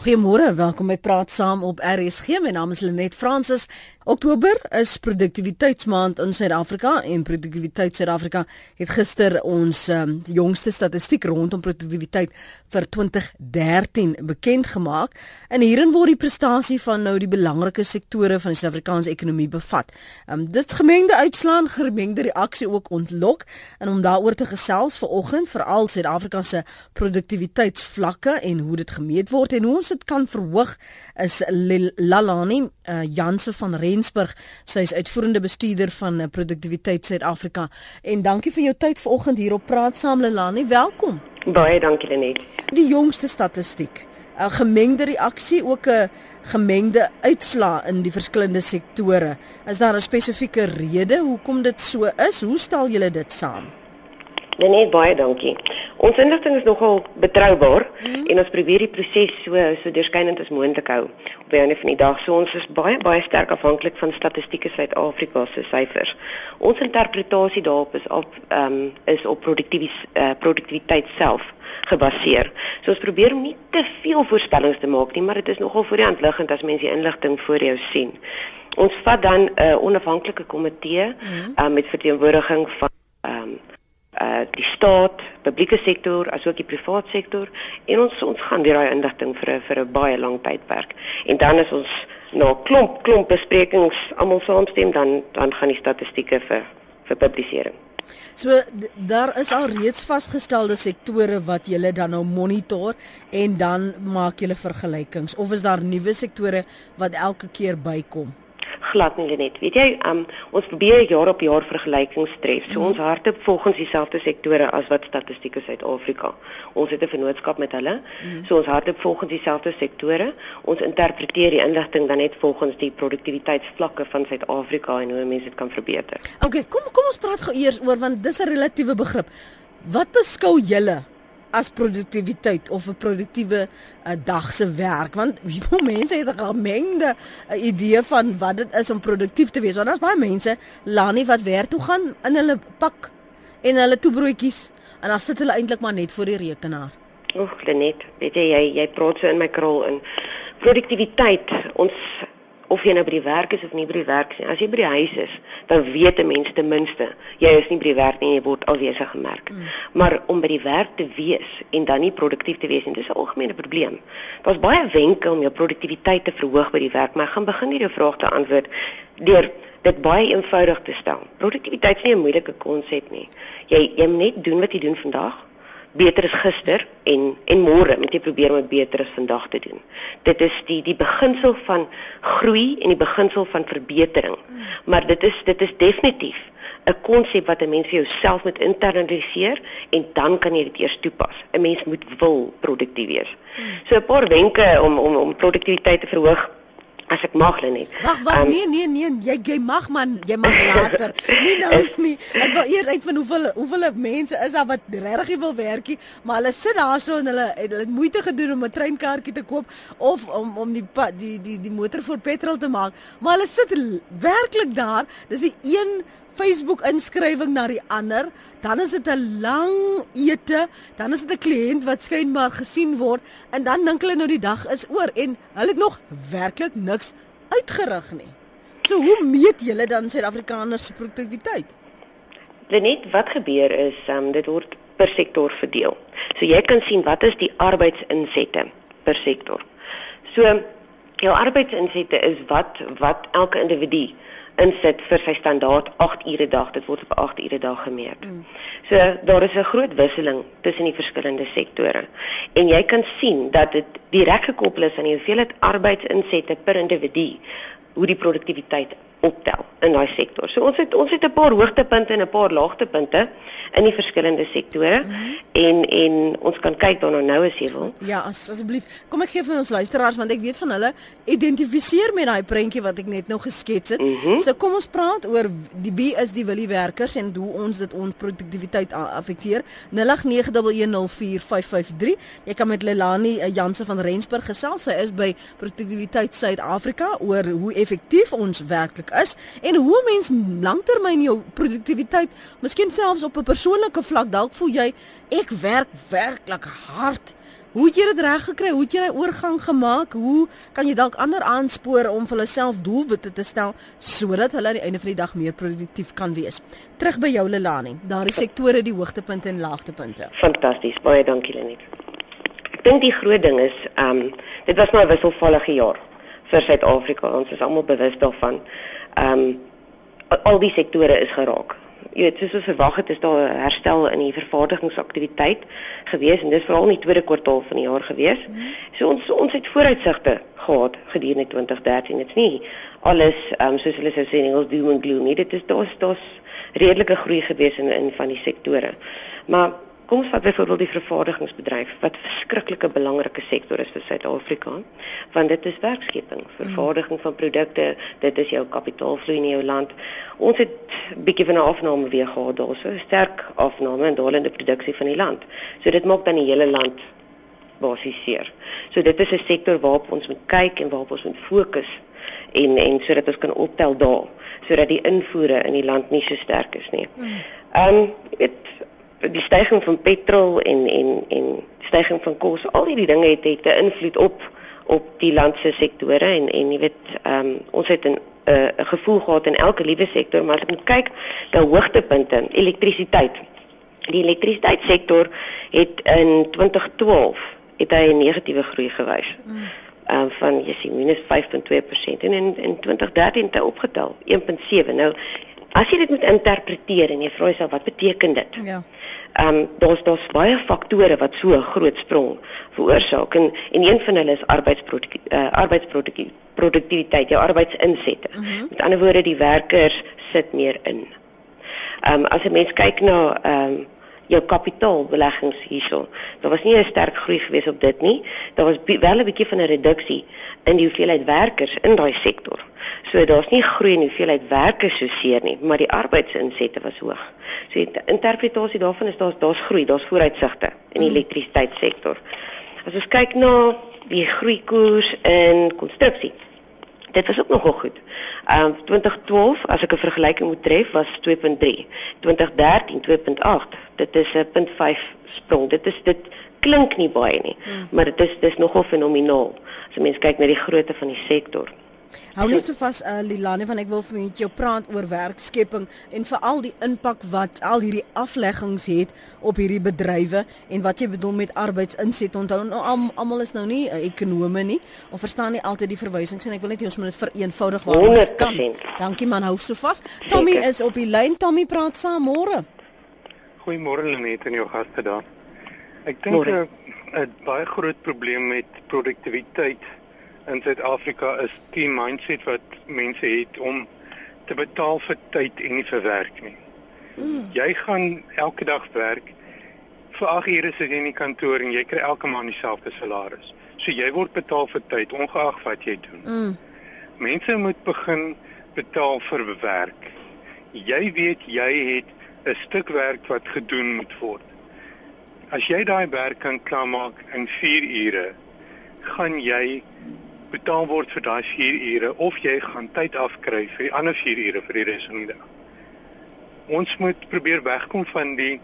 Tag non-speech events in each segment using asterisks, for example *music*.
Goeiemôre, welkom by Praat Saam op RSG. My naam is Lenet Fransis. Oktober is produktiwiteitsmaand in Suid-Afrika en Produktiwiteit Suid-Afrika het gister ons um, jongste statistiek rondom produktiwiteit vir 2013 bekend gemaak. En hierin word die prestasie van nou die belangrike sektore van die Suid-Afrikaanse ekonomie bevat. Um, dit gemengde uitslaan, gemengde reaksie ook ontlok en om daaroor te gesels vanoggend veral Suid-Afrika se produktiwiteitsvlakke en hoe dit gemeet word en hoe ons dit kan verhoog is Lalani uh, Janse van Re Rensburg. Sy is uitvoerende bestuurder van eh, Produktiwiteit Suid-Afrika. En dankie vir jou tyd vanoggend hier op Praat Saam Lelani. Welkom. Baie dankie Lenet. Die jongste statistiek. 'n Gemengde reaksie ook 'n gemengde uitslaa in die verskillende sektore. Is daar 'n spesifieke rede hoekom dit so is? Hoe stel julle dit saam? Net baie dankie. Ons inligting is nogal betroubaar mm. en ons probeer die proses so so deurskynend as moontlik hou. Op die einde van die dag so ons is baie baie sterk afhanklik van statistieke Suid-Afrika se syfers. Ons interpretasie daarop is op ehm um, is op produktiwiteit uh, eh, produktiwiteit self gebaseer. So ons probeer om nie te veel voorspellings te maak nie, maar dit is nogal voor die hand liggend as mense die inligting voor jou sien. Ons vat dan 'n uh, onafhanklike komitee mm. uh, met verteenwoordiging van uh die staat, publieke sektor asook die privaat sektor en ons ons gaan deur daai inligting vir 'n vir 'n baie lang tydperk. En dan is ons na nou, klomp klomp besprekings almal saamstem dan dan gaan die statistieke vir vir publisering. So daar is al reeds vasgestelde sektore wat julle dan nou monitor en dan maak julle vergelykings of is daar nuwe sektore wat elke keer bykom? Glad nie net. Weet jy, um, ons probeer jaar op jaar vergelykings tref. So mm. ons hardop volgens dieselfde sektore as wat Statistiek Suid-Afrika. Ons het 'n vennootskap met hulle. Mm. So ons hardop volgens dieselfde sektore. Ons interpreteer die inligting dan net volgens die produktiwiteitsvlakke van Suid-Afrika en hoe mense dit kan verbeter. Okay, kom kom ons praat gou eers oor want dis 'n relatiewe begrip. Wat beskou julle as produktiwiteit of 'n produktiewe uh, dag se werk. Want *laughs* hoe mense het 'n gemengde uh, idee van wat dit is om produktief te wees. Want daar's baie mense laanie wat werk toe gaan in hulle pak en hulle toebroodjies en dan sit hulle eintlik maar net voor die rekenaar. Oek, Lenet, weet jy jy, jy praat so in my krul in. Produktiwiteit ons of jy nou by die werk is of nie by die werk nie. As jy by die huis is, dan weet 'n mens ten minste jy is nie by die werk nie, jy word alwesig gemerk. Mm. Maar om by die werk te wees en dan nie produktief te wees nie, dis 'n algemene probleem. Daar's baie wenke om jou produktiwiteit te verhoog by die werk, maar ek gaan begin hierdie vraag te antwoord deur dit baie eenvoudig te stel. Produktiwiteit is nie 'n moeilike konsep nie. Jy jy moet net doen wat jy doen vandag beter as gister en en môre moet jy probeer om beter as vandag te doen. Dit is die die beginsel van groei en die beginsel van verbetering. Maar dit is dit is definitief 'n konsep wat 'n mens vir jouself moet internaliseer en dan kan jy dit eers toepas. 'n Mens moet wil produktief wees. So 'n paar wenke om om om produktiwiteit te verhoog as ek mag net. Wag, wag, um, nee, nee, nee, jy jy mag man, jy mag *laughs* later. nie nou nie. Ek wil eers uit van hoeveel hoeveel mense is daar wat regtig wil werkie, maar hulle sit daarso en hulle het hulle moeite gedoen om 'n treinkaartjie te koop of om om die die die die motor vir petrol te maak, maar hulle sit werklik daar. Dis die een Facebook inskrywing na die ander, dan is dit 'n lang ete, dan is dit 'n kliënt wat skynbaar gesien word en dan dink hulle nou die dag is oor en hulle het nog werklik niks uitgerig nie. So hoe meet julle dan Suid-Afrikaners se produktiwiteit? Net wat gebeur is, um, dit word per sektor verdeel. So jy kan sien wat is die arbeidsinsette per sektor. So jou arbeidsinsette is wat wat elke individu insit vir sy standaard 8 ure dag. Dit word op 8 ure dag gemeet. Mm. So daar is 'n groot wisseling tussen die verskillende sektore. En jy kan sien dat dit direk gekoppel is aan die hoeveelheid arbeidsinsette per individu hoe die produktiwiteit optel in daai sektor. So ons het ons het 'n paar hoogtepunte en 'n paar laagtepunte in die verskillende sektore mm -hmm. en en ons kan kyk daarna nou as jy wil. Ja, as, asseblief. Kom ek gee vir ons luisteraars want ek weet van hulle identifiseer met daai prentjie wat ek net nou geskets het. Mm -hmm. So kom ons praat oor die wie is die wilie werkers en hoe ons dit ons produktiwiteit affekteer. 0891104553. Jy kan met Lelani eh, Jansen van Rensburg gesels. Sy is by Produktiwiteit Suid-Afrika oor hoe effektief ons werklik is en hoe mens lanktermyn jou produktiwiteit, miskien selfs op 'n persoonlike vlak dalk voel jy ek werk werklik hard Hoe het jy dit reg gekry? Hoe het jy daai oorgang gemaak? Hoe kan jy dalk ander aanspoor om vir hulle self doelwitte te stel sodat hulle aan die einde van die dag meer produktief kan wees? Terug by jou Lelani. Daar is sektore die hoogtepunte en laagtepunte. Fantasties. Baie dankie Lenet. Ek dink die groot ding is, ehm um, dit was maar 'n wisselvallige jaar vir Suid-Afrika. Ons is almal bewus daarvan. Ehm um, al die sektore is geraak jy weet soos ons verwag het is daar 'n herstel in die vervaardigingsaktiwiteit gewees en dis veral in die tweede kwartaal van die jaar gewees. -hmm. So ons ons het vooruitsigte gehad gedurende 2013. Dit's nie alles um, soos hulle sou sê in Engels doom and gloom nie. Dit is daar's daar's redelike groei gewees in in van die sektore. Maar Kom ons vat byvoorbeeld die vervaardigingsbedryf wat 'n verskriklike belangrike sektor is vir Suid-Afrika, want dit is werkskeping, vervaardiging van produkte, dit is jou kapitaalvloei in jou land. Ons het bietjie van 'n afname weer gehad daarso, 'n sterk afname in dalende produksie van die land. So dit maak dan die hele land basies seer. So dit is 'n sektor waarop ons moet kyk en waarop ons moet fokus en en sodat ons kan optel daar sodat die invoere in die land nie so sterk is nie. Hmm. Ehm um, dit die stygings van petrol en en en stygings van kos, al hierdie dinge het het 'n invloed op op die land se sektore en en jy weet ehm um, ons het 'n 'n uh, gevoel gehad in elke liewe sektor, maar as ek moet kyk na hoogtepunte, elektrisiteit. Die elektrisiteitssektor het in 2012 het hy 'n negatiewe groei gewys. Mm. Uh, van jy sien minus 5.2% en in in 2013 het hy opgetel 1.7. Nou As jy dit moet interpreteer en jy vra jouself wat beteken dit? Ja. Ehm um, daar's daar's baie faktore wat so 'n groot sprong veroorsaak en en een van hulle is arbeidsproduktiwiteit, uh, arbeidsproduktiwiteit, jou arbeidsinsette. Mm -hmm. Met ander woorde, die werkers sit meer in. Ehm um, as 'n mens kyk na ehm um, jou kapitaalbeleggings hierso. Daar was nie 'n sterk groei gewees op dit nie. Daar was wel 'n bietjie van 'n reduksie in die hoeveelheid werkers in daai sektor. So daar's nie groei in die hoeveelheid werkers so seer nie, maar die arbeidsinsette was hoog. So die interpretasie daarvan is daar's daar's groei, daar's vooruitsigte in die mm. elektrisiteitssektor. As ons kyk na die groeikoers in konstruksie Dit was ook nogal goed. Ehm um, 2012 as ek 'n vergelyking moet tref was 2.3. 2013 2.8. Dit is 'n 0.5 sprong. Dit is dit klink nie baie nie, hmm. maar dit is dis nogal fenomenaal as jy mens kyk na die grootte van die sektor. Hou net so vas uh, Lilane van ek wil vir met jou praat oor werkskepping en veral die impak wat al hierdie afleggings het op hierdie bedrywe en wat jy bedoel met arbeidsinset. Onthou nou almal is nou nie uh, ekonome nie of verstaan nie altyd die verwysings en ek wil net hê ons moet dit vereenvoudig waar kan. Dankie man, hou so vas. Tommy Zeker. is op die lyn. Tommy praat saam môre. Goeiemôre Lenet en jou gaste daar. Ek dink 'n baie groot probleem met produktiwiteit in Suid-Afrika is die mindset wat mense het om te betaal vir tyd en nie vir werk nie. Mm. Jy gaan elke dag werk vir 8 ure sit jy in die kantoor en jy kry elke maand dieselfde salaris. So jy word betaal vir tyd ongeag wat jy doen. Mm. Mense moet begin betaal vir werk. Jy weet jy het 'n stuk werk wat gedoen moet word. As jy daai werk kan klaarmaak in 4 ure, gaan jy betaal word vir daai 4 ure of jy gaan tyd afkry vir die ander 4 ure vir die res van die dag. Ons moet probeer wegkom van die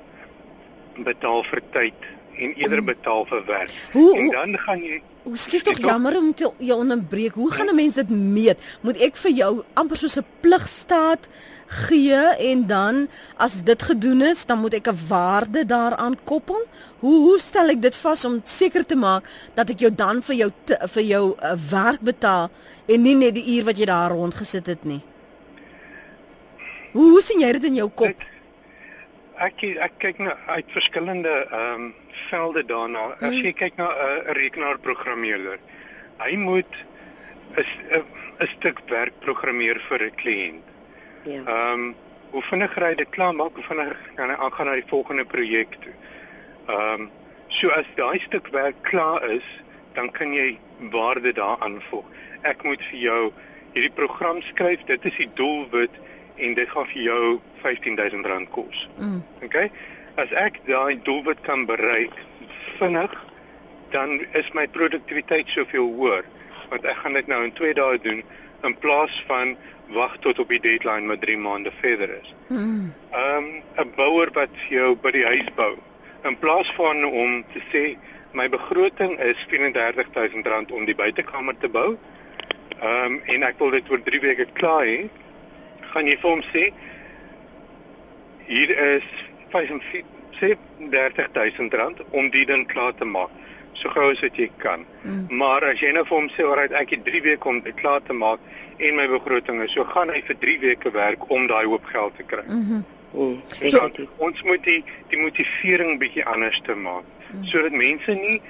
betaal vir tyd en eerder betaal vir werk. Hoe, en dan gaan jy Hoe skiet tog jammer om te jou onderbreek. Hoe gaan 'n mens dit meet? Moet ek vir jou amper soos 'n pligstaat gee en dan as dit gedoen is, dan moet ek 'n waarde daaraan koppel. Hoe hoe stel ek dit vas om seker te maak dat ek jou dan vir jou te, vir jou uh, werk betaal en nie net die uur wat jy daar rond gesit het nie. Hoe hoe sien jy dit in jou kop? Ek ek, ek kyk na uit verskillende ehm um, velde daarna. As hmm. jy kyk na 'n uh, rekenaarprogrammeerder, hy moet 'n 'n stuk werk programmeer vir 'n kliënt. Ja. Ehm um, hoe vinniger hy dit klaar maak, hoe vinniger kan hy aangaan na die volgende projek toe. Ehm um, so as daai stuk werk klaar is, dan kan jy waarde daaraan voeg. Ek moet vir jou hierdie program skryf, dit is die doelwit en dit gaan vir jou R15000 kos. Mm. OK? As ek daai doelwit kan bereik vinnig, dan is my produktiwiteit soveel hoër want ek gaan dit nou in 2 dae doen in plaas van wag tot op die deadline wat 3 maande verder is. Hmm. Ehm um, 'n bouer wat jou by die huis bou, in plaas van om te sê My begroting is R34000 om die buitekamer te bou. Ehm um, en ek wil dit oor 3 weke klaar hê. Gaan jy vir hom sê hier is 35000 om die ding klaar te maak so gou as wat jy kan. Mm. Maar as jy nou vir hom sê, "Alright, ek het 3 weke om dit klaar te maak en my begroting is," so gaan hy vir 3 weke werk om daai hoop geld te kry. Mhm. Mm mm, so, ons moet die die motivering bietjie anders te maak mm. sodat mense nie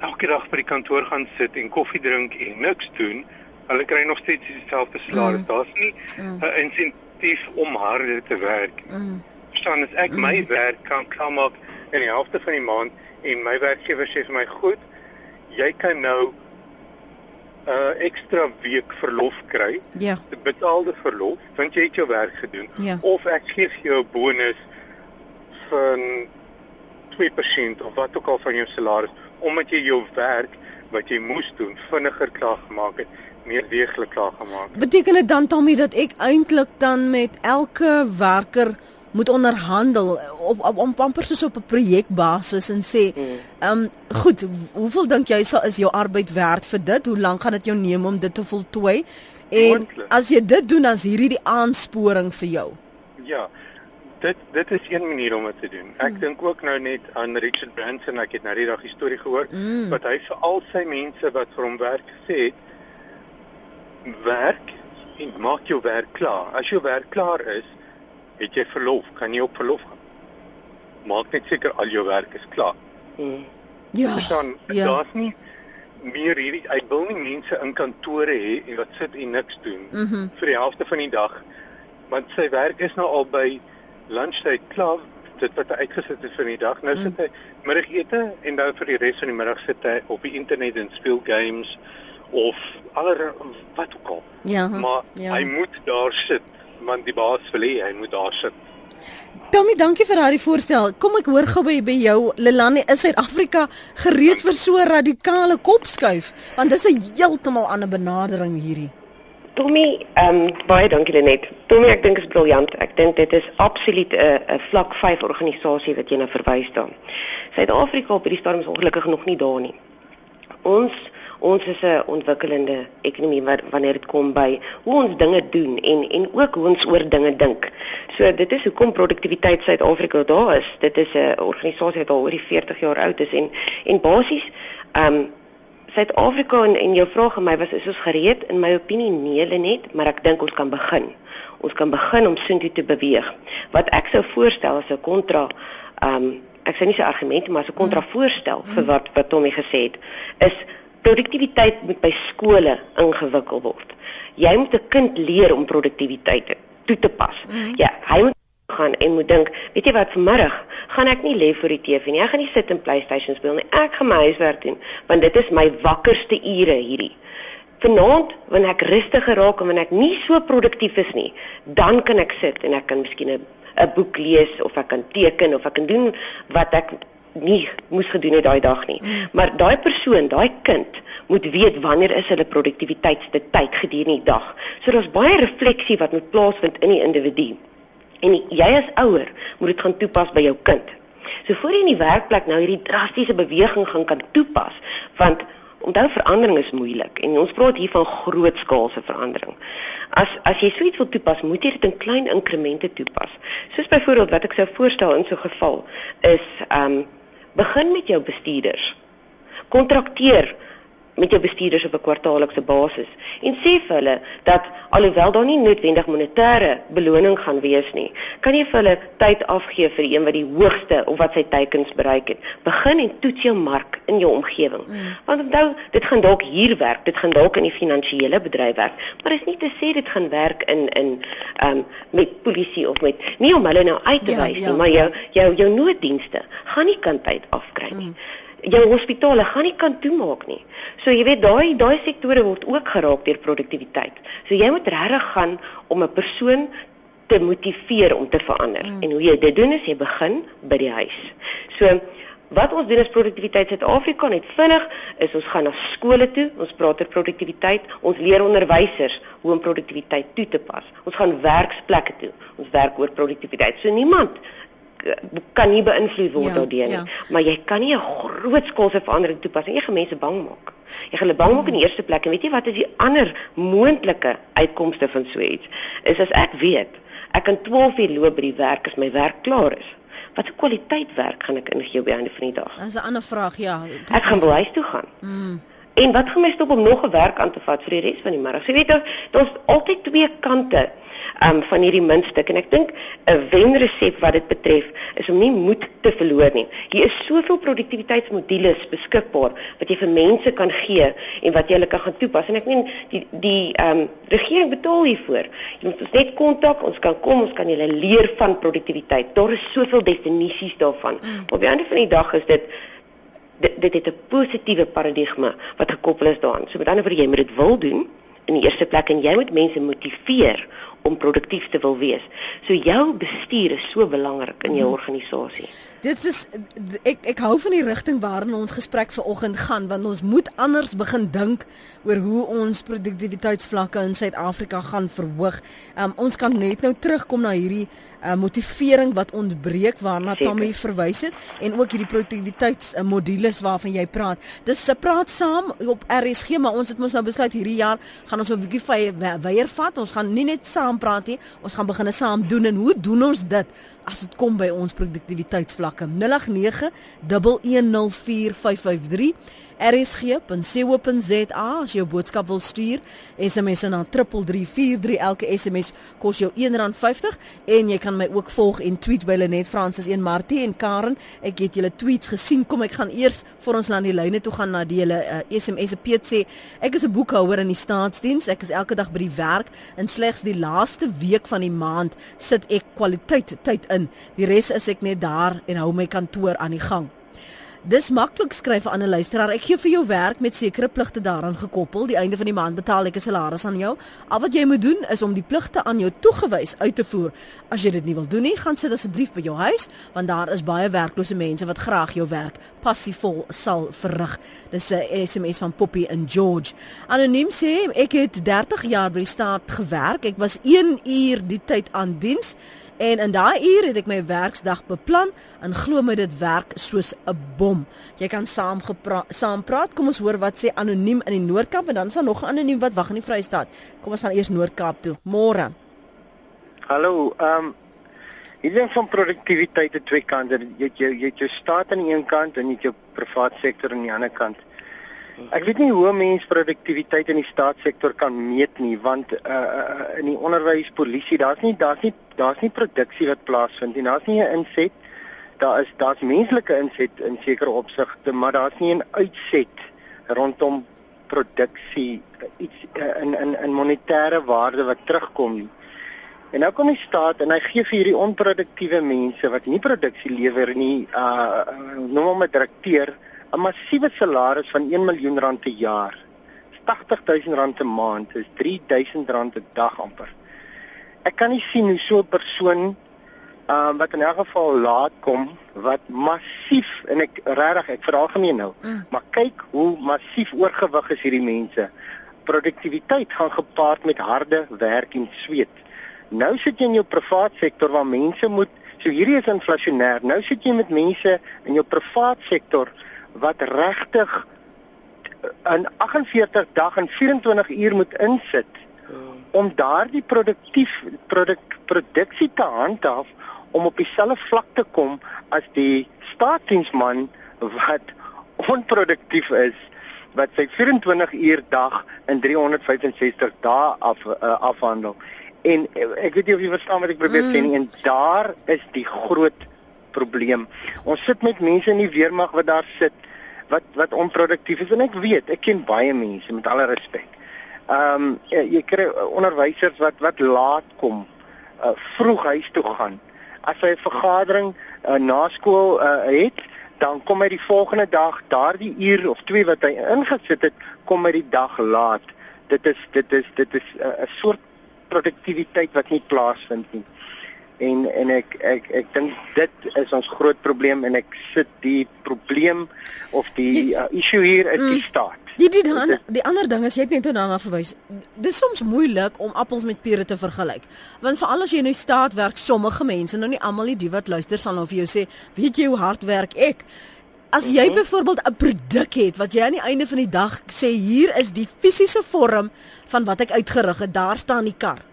elke dag by die kantoor gaan sit en koffie drink en niks doen. Hulle kry nog steeds dieselfde salaris. Mm. Daar's nie 'n mm. insentief om harder te werk. Mm. Verstaan as ek mm. my werk kan klaar maak in die helfte van die maand en my werkgewer sê vir my goed, jy kan nou 'n uh, ekstra week verlof kry. Ja. Betaalde verlof, want jy het jou werk gedoen. Ja. Of ek gee vir jou 'n bonus van 2% of wat ook al van jou salaris omdat jy jou werk wat jy moes doen vinniger klaar gemaak het meer deeglik klaar gemaak. Beteken dit dan Tommy dat ek eintlik dan met elke werker moet onderhandel op op op amper soos op 'n projekbasis en sê, hmm. ehm um, goed, hoeveel dink jy sal is jou arbeid werd vir dit? Hoe lank gaan dit jou neem om dit te voltooi? En Moendlik. as jy dit doen, dan is hierdie die aansporing vir jou. Ja. Dit dit is een manier om dit te doen. Ek hmm. dink ook nou net aan Richard Branson, ek het nou die dag storie gehoor hmm. wat hy vir al sy mense wat vir hom werk gesê het, werk en maak jou werk klaar. As jou werk klaar is, het jy verlof, kan jy op verlof gaan. Maak net seker al jou werk is klaar. Mm. Ja. Dan ja. daar's nie meer hierdie ek wil nie mense in kantore hê en wat sit en niks doen mm -hmm. vir die helfte van die dag. Want sy werk is nou al by lunchtyd klaar dit wat hy uitgesit het vir die dag. Nou mm. sit hy middagete en dan vir die res van die middag sit hy op die internet en speel games of aller wat ook al. Ja. Maar ja. hy moet daar sit want die baas wil hê hy moet daar sit. Tommy, dankie vir daardie voorstel. Kom ek hoor gou by, by jou Lelani, is Suid-Afrika gereed vir so 'n radikale kopskuif? Want dis 'n heeltemal ander benadering hierdie. Tommy, ehm um, baie dankie Lenet. Tommy, ek dink dit is briljant. Ek dink dit is absoluut 'n 'n vlak 5 organisasie wat jy nou verwys daar. Suid-Afrika op hierdie stadium is ongelukkig nog nie daar nie. Ons ons is 'n ontwikkelende ekonomie wat wanneer dit kom by hoe ons dinge doen en en ook hoe ons oor dinge dink. So dit is hoekom produktiwiteit Suid-Afrika daar is. Dit is 'n organisasie wat al oor die 40 jaar oud is en en basies ehm um, Suid-Afrika en en jou vraag aan my was is ons gereed in my opinie nee net, maar ek dink ons kan begin. Ons kan begin om soontoe te beweeg. Wat ek sou voorstel as 'n kontra ehm um, ek sê nie se argumente maar as 'n kontravoorstel mm. vir wat wat Tommy gesê het is produktiwiteit moet by skole ingewikkel word. Jy moet 'n kind leer om produktiwiteit toe te pas. -hmm. Ja, hy moet gaan en moet dink, weet jy wat, vanmiddag gaan ek nie lê vir die TV nie. Ek gaan nie sit en PlayStation speel nie. Ek gaan my huiswerk doen, want dit is my wakkerste ure hierdie. Vanaand, wanneer ek rustiger raak en wanneer ek nie so produktief is nie, dan kan ek sit en ek kan miskien 'n 'n boek lees of ek kan teken of ek kan doen wat ek nie moes gedoen het daai dag nie. Maar daai persoon, daai kind moet weet wanneer is hulle produktiwiteitste tyd gedurende die dag. So daar's baie refleksie wat moet plaasvind in die individu. En jy as ouer moet dit gaan toepas by jou kind. So voor jy in die werkplek nou hierdie drastiese beweging gaan kan toepas, want onthou verandering is moeilik en ons praat hier van grootskaalse verandering. As as jy suits wil toepas, moet jy dit in klein inkremente toepas. Soos byvoorbeeld wat ek sou voorstel in so 'n geval is ehm um, begin met jou bestuurders. Kontrakteer met jou bestuurders op 'n kwartaallikse basis en sê vir hulle dat alhoewel daar nie noodwendig monetêre beloning gaan wees nie, kan jy vir hulle tyd afgee vir een wat die hoogste of wat sy teikens bereik het. Begin en toets jou mark in jou omgewing. Mm. Want onthou, dit gaan dalk hier werk, dit gaan dalk in die finansiële bedryf werk, maar is nie te sê dit gaan werk in in ehm um, met polisie of met nie om hulle nou uit te ja, wys ja, nie, maar jou jou jou nooddienste gaan nie kan tyd afkry nie. Mm jou hospitale gaan nie kan toemaak nie. So jy weet daai daai sektore word ook geraak deur produktiwiteit. So jy moet regtig gaan om 'n persoon te motiveer om te verander. Mm. En hoe jy dit doen is jy begin by die huis. So wat ons doen is produktiwiteit Suid-Afrika net vinnig is ons gaan na skole toe, ons praat oor produktiwiteit, ons leer onderwysers hoe om produktiwiteit toe te pas. Ons gaan werksplekke toe. Ons werk oor produktiwiteit. So niemand kan nie beïnvloed word ja, daardeur nie. Ja. Maar jy kan nie 'n groot skaalse verandering toepas nie. Jy gaan mense bang maak. Jy gaan hulle bang maak in die eerste plek en weet jy wat is die ander moontlike uitkomste van so iets? Is as ek weet ek kan 12 uur loop by die werk as my werk klaar is. Wat 'n kwaliteit werk gaan ek ingee by einde van die dag? Dis 'n ander vraag, ja. Ek gaan by huis toe gaan. Mm. En wat gaan my stop om nog 'n werk aan te vat vir die res van die middag? So jy weet daar's altyd twee kante um van hierdie muntstuk en ek dink 'n wenresep wat dit betref is om nie moed te verloor nie. Hier is soveel produktiwiteitsmodules beskikbaar wat jy vir mense kan gee en wat jy hulle kan gaan toepas en ek meen die die um regering betaal hiervoor. Jy moet ons net kontak, ons kan kom, ons kan julle leer van produktiwiteit. Daar is soveel definisies daarvan. Mm. Op die einde van die dag is dit dit dit het 'n positiewe paradigma wat gekoppel is daaraan. So met ander woorde jy moet dit wil doen in die eerste plek en jy moet mense motiveer om produktief te wil wees. So jou bestuur is so belangrik in jou mhm. organisasie. Dit is ek ek hou van die rigting waarin ons gesprek vanoggend gaan want ons moet anders begin dink oor hoe ons produktiwiteitsvlakke in Suid-Afrika gaan verhoog. Um, ons kan net nou terugkom na hierdie uh, motivering wat ontbreek waarna Tommy verwys het en ook hierdie produktiwiteitsmodules uh, waarvan jy praat. Dis se praat saam op RSG maar ons het mos nou besluit hierdie jaar gaan ons 'n bietjie weier vat. Ons gaan nie net saam praat nie, ons gaan begin saam doen en hoe doen ons dit? as dit kom by ons produktiwiteitsvlakke 089 1104553 rsg.co.za as jy 'n boodskap wil stuur SMS na 3343 elke SMS kos jou R1.50 en jy kan my ook volg en tweet by Lenet Francis en Martie en Karen. Ek het julle tweets gesien. Kom ek gaan eers vir ons na die lyne toe gaan na die hele uh, SMS se Piet sê ek is 'n boekhouer in die staatsdiens. Ek is elke dag by die werk. En slegs die laaste week van die maand sit ek kwaliteit tyd in. Die res is ek net daar en hou my kantoor aan die gang Dis maklik skryf aan 'n luisteraar. Ek gee vir jou werk met sekere pligte daaraan gekoppel. Die einde van die maand betaal ek 'n salaris aan jou. Al wat jy moet doen is om die pligte aan jou toegewys uit te voer. As jy dit nie wil doen nie, gaan sit asseblief by jou huis, want daar is baie werklose mense wat graag jou werk passievol sal verrig. Dis 'n SMS van Poppy in George. Anoniem sê ek het 30 jaar by die staat gewerk. Ek was 1 uur die tyd aan diens. En in daai uur het ek my werksdag beplan en glo my dit werk soos 'n bom. Jy kan saam saam praat. Kom ons hoor wat sê anoniem in die Noord-Kaap en dan is daar nog 'n anoniem wat wag in die Vrystaat. Kom ons gaan eers Noord-Kaap toe. Môre. Hallo, ehm um, Hier is van produktiwiteit aan twee kante. Jy het jou jy het jou staat aan een kant en jy het jou privaat sektor aan die ander kant. Ek weet nie hoe mense produktiwiteit in die staatssektor kan meet nie want uh in die onderwys, polisie, daar's nie daar's nie daar's nie produksie wat plaasvind nie. Daar's nie 'n inset. Daar is daar's menslike inset in sekere opsigte, maar daar's nie 'n uitset rondom produksie iets uh, in in in monetêre waarde wat terugkom nie. En nou kom die staat en hy gee vir hierdie onproduktiewe mense wat nie produksie lewer nie, uh noem hom 'n direkteur 'n massiewe salaris van 1 miljoen rand per jaar. 80000 rand per maand is 3000 rand per dag amper. Ek kan nie sien hoe so 'n persoon ehm um, wat in elk geval laat kom wat massief en ek regtig ek veralgemeen nou, mm. maar kyk hoe massief oorgewig is hierdie mense. Produktiwiteit gaan gepaard met harde werk en sweet. Nou sit jy in jou privaat sektor waar mense moet so hierdie is inflasionêr. Nou sit jy met mense in jou privaat sektor wat regtig in 48 dag en 24 uur moet insit om daardie produktief produk produksie te handhaaf om op dieselfde vlak te kom as die staatsdiensman wat *laughs* onproduktief is wat sy 24 uur dag in 365 dae af uh, afhandel en uh, ek weet nie of jy verstaan wat ek probeer mm. sê nie en daar is die groot probleem ons sit met mense in die weermag wat daar sit wat wat onproduktief is en ek weet ek ken baie mense met alle respek. Ehm um, jy, jy kry onderwysers wat wat laat kom, uh, vroeg huis toe gaan. As hy 'n vergadering uh, na skool uh, het, dan kom hy die volgende dag daardie uur of twee wat hy ingesit het, kom hy die dag laat. Dit is dit is dit is 'n uh, soort produktiwiteit wat nie plaasvind nie en en ek ek ek dink dit is ons groot probleem en ek sit die probleem of die uh, issue hier in mm. die staat. Die die dan die ander ding is jy het net daarna verwys. Dit is soms moeilik om appels met pere te vergelyk. Want veral as jy nou staat werk, sommige mense, nou nie almal die wat luister sal nou vir jou sê, weet jy hoe hard werk ek? As jy mhm. byvoorbeeld 'n produk het wat jy aan die einde van die dag sê hier is die fisiese vorm van wat ek uitgerig het, daar staan die kar.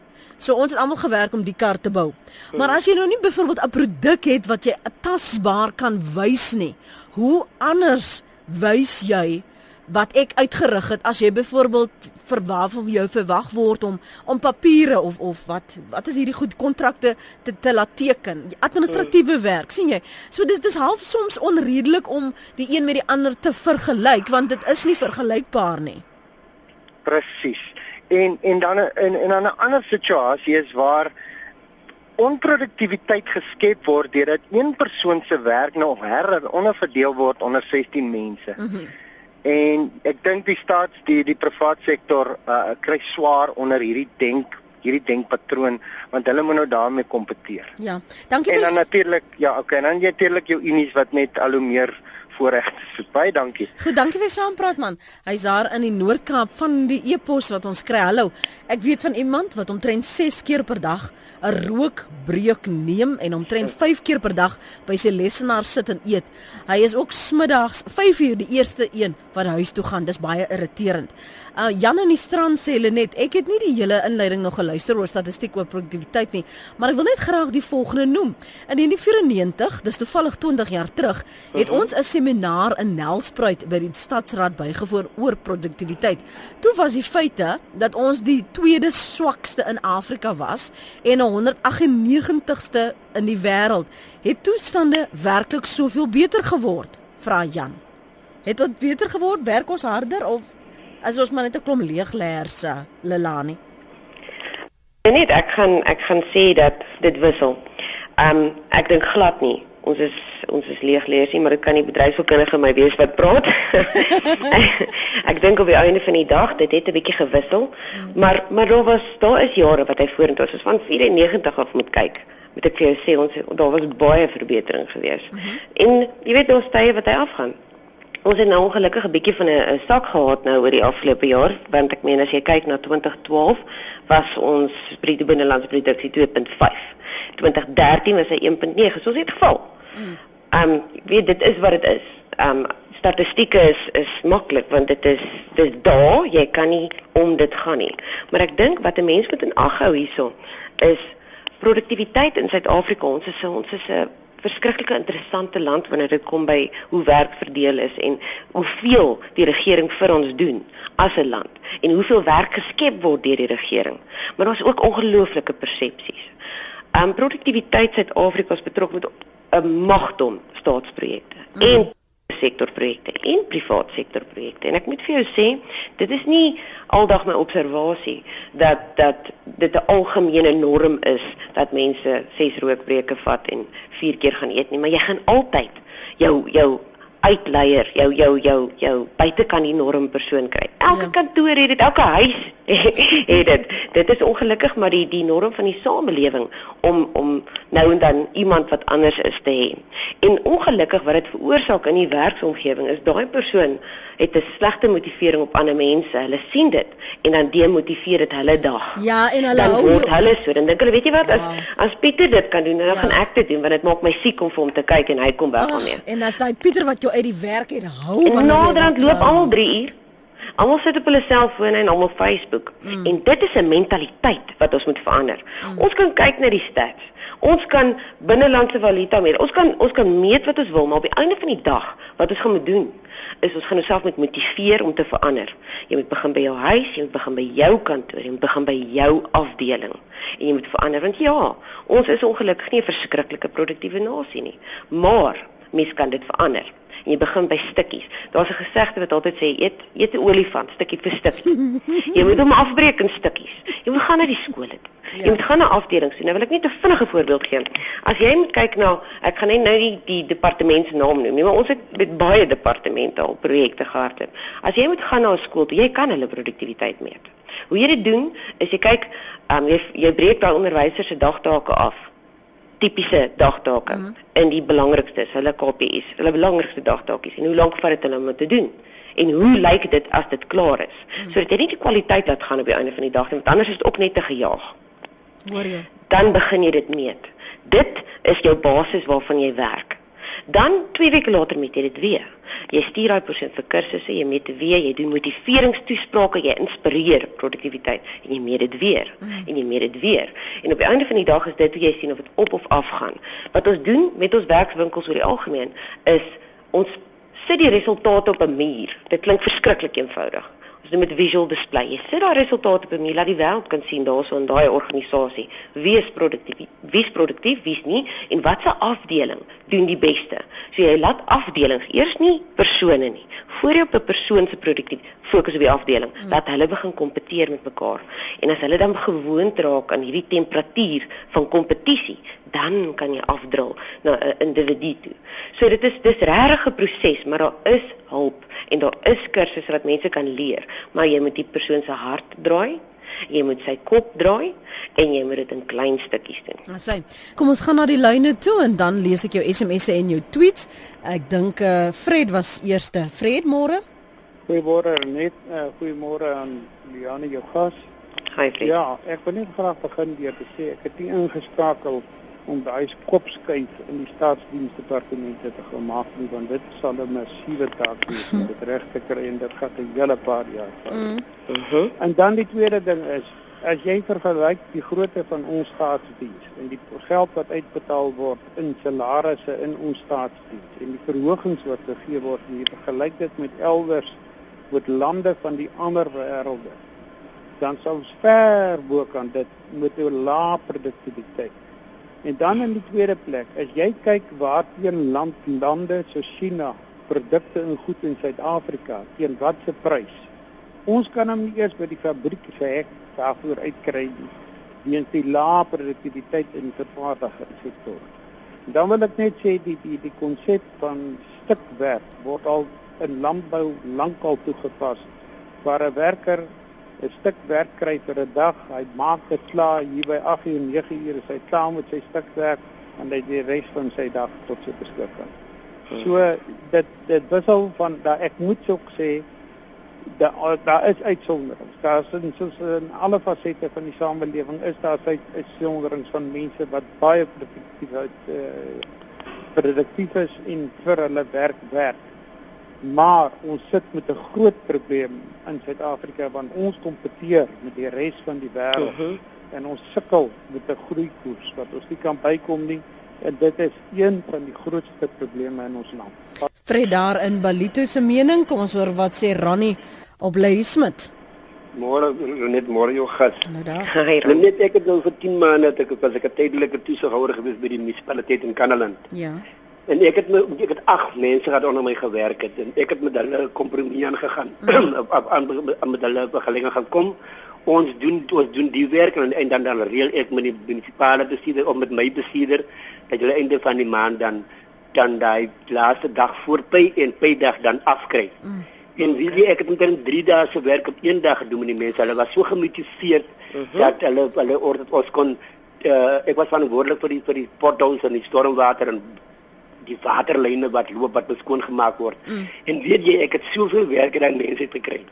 So ons het almal gewerk om die kar te bou. Maar as jy nou nie byvoorbeeld 'n produk het wat jy tasbaar kan wys nie, hoe anders wys jy wat ek uitgerig het as jy byvoorbeeld verwag of jou verwag word om om papiere of of wat wat is hierdie goed kontrakte te te laat teken? Administratiewe werk sien jy? So dis dis half soms onredelik om die een met die ander te vergelyk want dit is nie vergelykbaar nie. Presies en en dan in in 'n ander situasie is waar onproduktiwiteit geskep word deurdat een persoon se werk nou her onderverdeel word onder 16 mense. Mm -hmm. En ek dink die staats die die privaat sektor uh, kry swaar onder hierdie denk hierdie denkpatroon want hulle moet nou daarmee kompeteer. Ja. Dankie. En dan natuurlik ja, okay, en dan jy natuurlik jou unies wat net al hoe meer voorreg. Baie dankie. Goed, dankie vir saampraat man. Hy's daar in die Noord-Kaap van die e-pos wat ons kry. Hallo. Ek weet van iemand wat omtrent 6 keer per dag 'n rookbreuk neem en omtrent 5 keer per dag by sy lesenaar sit en eet. Hy is ook smiddags 5 uur die eerste een wat huis toe gaan. Dis baie irriterend. Uh Jan in die strand sê hulle net, ek het nie die hele inleiding nog geluister oor statistiek oor produktiwiteit nie, maar ek wil net graag die volgende noem. In 1994, dis toevallig 20 jaar terug, het -huh. ons 'n seminaar in Nelspruit by die stadsraad bygewoon oor produktiwiteit. Toe was die feite dat ons die tweede swakste in Afrika was en 198ste in die wêreld. Het toestande werklik soveel beter geword? Vra Jan. Het dit beter geword? Werk ons harder of as ons maar net 'n klomp leegleerse Lelani. Net ek gaan ek gaan sê dat dit wissel. Ehm um, ek dink glad nie. Ons is ons is leegleers nie, maar dit kan nie bedryfskundige my wees wat praat. *laughs* ek dink op die einde van die dag dit het 'n bietjie gewissel, maar maar daar was daar is jare wat hy vorentoe was van 94 af moet kyk. Moet ek vir jou sê ons daar was baie verbetering gewees. Mm -hmm. En jy weet ons tye wat hy afgaan. Ons het nou ongelukkig 'n bietjie van 'n sak gehad nou oor die afgelope jaar, want ek meen as jy kyk na 2012 was ons bruto binnelandse produksie 2.5. 2013 was hy 1.9, so ons het geval. Ehm um, weet dit is wat dit is. Ehm um, statistieke is is maklik want dit is dis daar, jy kan nie om dit gaan nie. Maar ek dink wat 'n mens moet in ag hou hierso is produktiwiteit in Suid-Afrika. Ons is ons is 'n verskriklike interessante land wanneer dit kom by hoe werk verdeel is en hoeveel die regering vir ons doen as 'n land en hoeveel werk geskep word deur die regering. Maar daar's ook ongelooflike persepsies. Um produktiwiteit Suid-Afrika is betrokke met 'n magdom staatsprojekte mm. en sektorprojekte en privaat sektorprojekte. En ek moet vir jou sê, dit is nie aldag my observasie dat dat dit 'n algemene norm is dat mense 6 rookbreuke vat en 4 keer gaan eet nie, maar jy gaan altyd jou jou uitleier, jou jou jou jou buitekant die norm persoon kry. Elke ja. kantoor het dit, elke huis *laughs* het dit. Dit is ongelukkig maar die die norm van die samelewing om om nou en dan iemand wat anders is te hê. En ongelukkig wat dit veroorsaak in die werksomgewing is daai persoon het 'n slegte motivering op ander mense. Hulle sien dit en dan demotiveer dit hulle dag. Ja, en hulle dan word hulle so. Dan dink hulle, weet jy wat, as ja. as Pieter dit kan doen, dan ja. gaan ek dit doen want dit maak my siek om vir hom te kyk en hy kom weg daarmee. En as daai Pieter wat jou uit die werk het hou van naderhand loop almal 3 uur. Almal sit op hulle selfone en almal Facebook. Mm. En dit is 'n mentaliteit wat ons moet verander. Mm. Ons kan kyk na die stats. Ons kan binnelandse valuta meet. Ons kan ons kan meet wat ons wil, maar op die einde van die dag wat ons gaan moet doen is ons gaan onsself met motiveer om te verander. Jy moet begin by jou huis, jy moet begin by jou kantoor, jy moet begin by jou afdeling en jy moet verander want ja, ons is ongelukkig nie 'n verskriklike produktiewe nasie nie, maar mens kan dit verander. En jy begin by stukkies. Daar's 'n gesegde wat altyd sê eet eet 'n olifant stukkie vir stukkie. Jy moet hom afbreek in stukkies. Jy moet gaan na die skool toe. Ja. Jy moet gaan na afdelings toe. Nou wil ek net 'n vinnige voorbeeld gee. As jy moet kyk na ek gaan net nou die die departement se naam noem, nie, maar ons het met baie departemente al projekte gehad. As jy moet gaan na 'n skool toe, jy kan hulle produktiwiteit meet. Hoe jy dit doen is jy kyk, um, jy jy breek daai onderwysers se dagtake af tipiese dagtake mm -hmm. in die belangrikstes, hulle KPI's, hulle belangrikste dagtakies en hoe lank vat dit hulle om dit te doen? en hoe lyk dit as dit klaar is. Hmm. So dit het nie die kwaliteit laat gaan op die einde van die dag nie, want anders is dit ook net te gejaag. Hoor jy? Dan begin jy dit meet. Dit is jou basis waarvan jy werk. Dan 2 weke later meet jy dit weer. Jy stuur daai persoon vir kursusse, jy meet dit weer, jy doen motiveringstoesprake, jy inspireer produktiwiteit en jy meet dit weer mm. en jy meet dit weer. En op die einde van die dag is dit hoe jy sien of dit op of af gaan. Wat ons doen met ons werkswinkels oor die algemeen is ons sit die resultate op 'n muur. Dit klink verskriklik eenvoudig. Ons doen met visual display. Jy sit daai resultate op 'n muur, laat die wêreld kan sien daarso in daai organisasie wie is produktief, wie's produktief, wie's nie en watse afdeling doen die beste. So jy laat afdelings eers nie persone nie. Voor jy op 'n persoon se produktief fokus op die afdeling, hmm. laat hulle begin kompeteer met mekaar. En as hulle dan gewoond raak aan hierdie temperatuur van kompetisie, dan kan jy afdrul na 'n individu toe. So dit is dis regtig 'n proses, maar daar is hulp en daar is kursusse wat mense kan leer, maar jy moet die persoon se hart draai. Jy moet sy kop draai en jy moet dit in klein stukkies doen. Nou sê, kom ons gaan na die lyne toe en dan lees ek jou SMS'e en jou tweets. Ek dink eh uh, Fred was eerste. Fred, môre. Goeiemôre net. Uh, Goeiemôre aan Liane jou gas. Hi Fred. Ja, ek wil net graag begin deur te sê ek het nie ingeskakel om daai kopskuif in die staatsdiensdepartemente te gemaak nie want dit sal 'n massiewe taak wees om dit reg te kry en dit gaan 'n hele paar jaar vat. Mm. Uh -huh. En dan die tweede ding is as jy vergelyk die grootte van ons staatsdiens en die geld wat uitbetaal word in salarisse in ons staatsdiens en die verhogings wat gegee word en jy vergelyk dit met elders met lande van die ander wêrelde dan sou ons ver bo kan dit met 'n lae produktiwiteit En dan in die tweede plek, as jy kyk waarteen land lande so China produkte en goed in Suid-Afrika teen watter prys. Ons kan hom nie eers by die fabriek se hek daarvoor uitkry nie. Weens die lae produktiwiteit in die vervaardigingssektor. Dan wil ek net sê die die die konsep van stukwerk word al in landbou lankal toegepas waar 'n werker 'n stuk werk kry vir 'n dag. Hy maak dit klaar hier by 8 uur, 9 uur is hy klaar met sy stuk werk en hy die res van sy dag tot sy beskikking. Hmm. So dit dit wissel van dat ek moet ook sê daar daar is uitsonderings. Daar is in soos in alle fasette van die samelewing is daar uitsonderings van mense wat baie produktief uit eh uh, produktief is en vir hulle werk werk maar ons sit met 'n groot probleem in Suid-Afrika want ons kompeteer met die res van die wêreld uh -huh. en ons sukkel met 'n groeikoers wat ons nie kan bykom nie en dit is een van die grootste probleme in ons land. Fred daar in Balito se mening, kom ons hoor wat sê Ronnie op Leismith. Môre net môre jou gas. Nou daar. *laughs* Net ek het nou vir 10 maande ek was ek 'n tydelike toesighouer gewees by die munisipaliteit in Kanaland. Ja. En ek het ek het ag mense wat onder my gewerk het en ek het met hulle kompromie aangegaan mm. *clears throat* aan met hulle begelinge gaan kom. Ons doen ons doen die werk en, en dan dan reël ek met die munisipale bestuurder of met my bestuurder dat hulle einde van die maand dan dan daai laaste dag voor pay en pay dag dan afkry. Mm. En wie jy ek het met 3 dae se werk op een dag gedoen met die mense. Hulle was so gemotiveerd mm -hmm. dat hulle hulle orde ons kon uh, ek was verantwoordelik vir die vir die potholes en die stormwater en die waterlyne wat loop wat beskoon gemaak word. Mm. En weet jy, ek het soveel werk aan mense gekry.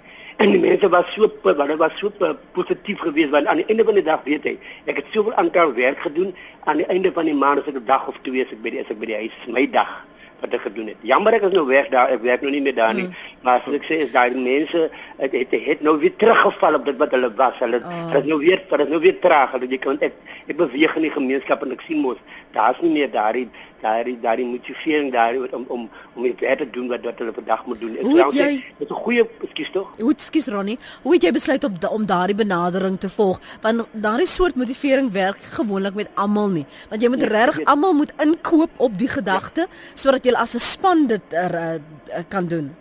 En die mense was so hulle was so positief geweest want aan die einde van die dag weet hy, ek het soveel aantal werk gedoen aan die einde van die maand as ek 'n dag of twee as ek by die as ek by die huis my dag wat ek gedoen het. Jammer ek is nou weg daar, ek werk nou nie meer daar nie. Mm. Maar as ek sê is daai mense het, het het nou weer teruggeval op dit wat hulle was. Hulle oh. is nou weer, hulle is nou weer traag. Hulle jy kan ek ek beweeg in die gemeenskap en ek sien mos daar's nie meer daai daai daai motivering daar om om om iets te doen wat wat hulle vandag moet doen. Ek sê dit is 'n goeie ekskuus tog. Hoe ekskuus Ronnie? Hoe het jy besluit op om daardie benadering te volg? Want daardie soort motivering werk gewoonlik met almal nie. Want jy moet ja, regtig almal moet inkoop op die gedagte ja. sodat jy as 'n span dit er, uh, kan doen.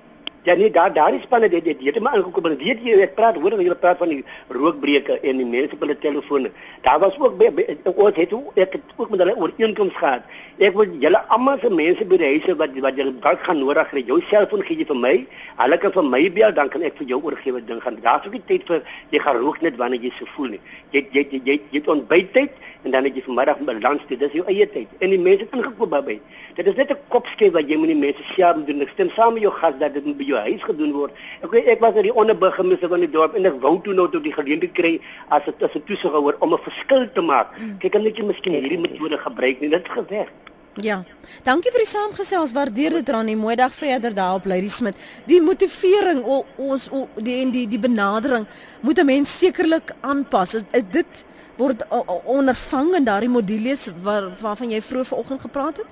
Ja nee, daar daar is spanne dit dit het maar ingekom. Maar weet jy, ek praat hoor jy praat van die rookbreuke en die mense op hulle telefone. Daar was ook by, by, ons het ook ek het ook met hulle ooreenkoms gehad. Ek wil julle almal se mense by die huise wat wat julle dalk gaan nodig hê. Jou selfoon gee jy vir my. Hulle kan vir my bel dan kan ek vir jou oorgee wat ding gaan. Daar's ook nie tyd vir jy gaan rook net wanneer jy so voel nie. Jy jy jy jy, jy ontbyttyd en dan het jy vanmiddag balans dit. Dis jou eie tyd. En die mense het ingekoop by. Dit is net 'n kopskyf wat jy moet die mense self doen. Ek stem saam met jou gas dat dit moet jou huis gedoen word. Ek ek was in die onderburgemeester van die dorp en ek wou toe nou tot die geleentheid kry as dit as 'n toesighouer om 'n verskil te maak. Mm. Kyk, kan net jy miskien hierdie metode gebruik nie. Dit het gewerk. Ja. Dankie vir die saamgesels. Waardeer dit. 'n Mooi dag verder daar op Lady Smith. Die motivering o, ons o, die en die die benadering moet 'n mens sekerlik aanpas. Is, is dit word ondervang in daardie modules waar waarvan jy vroeër vanoggend gepraat het?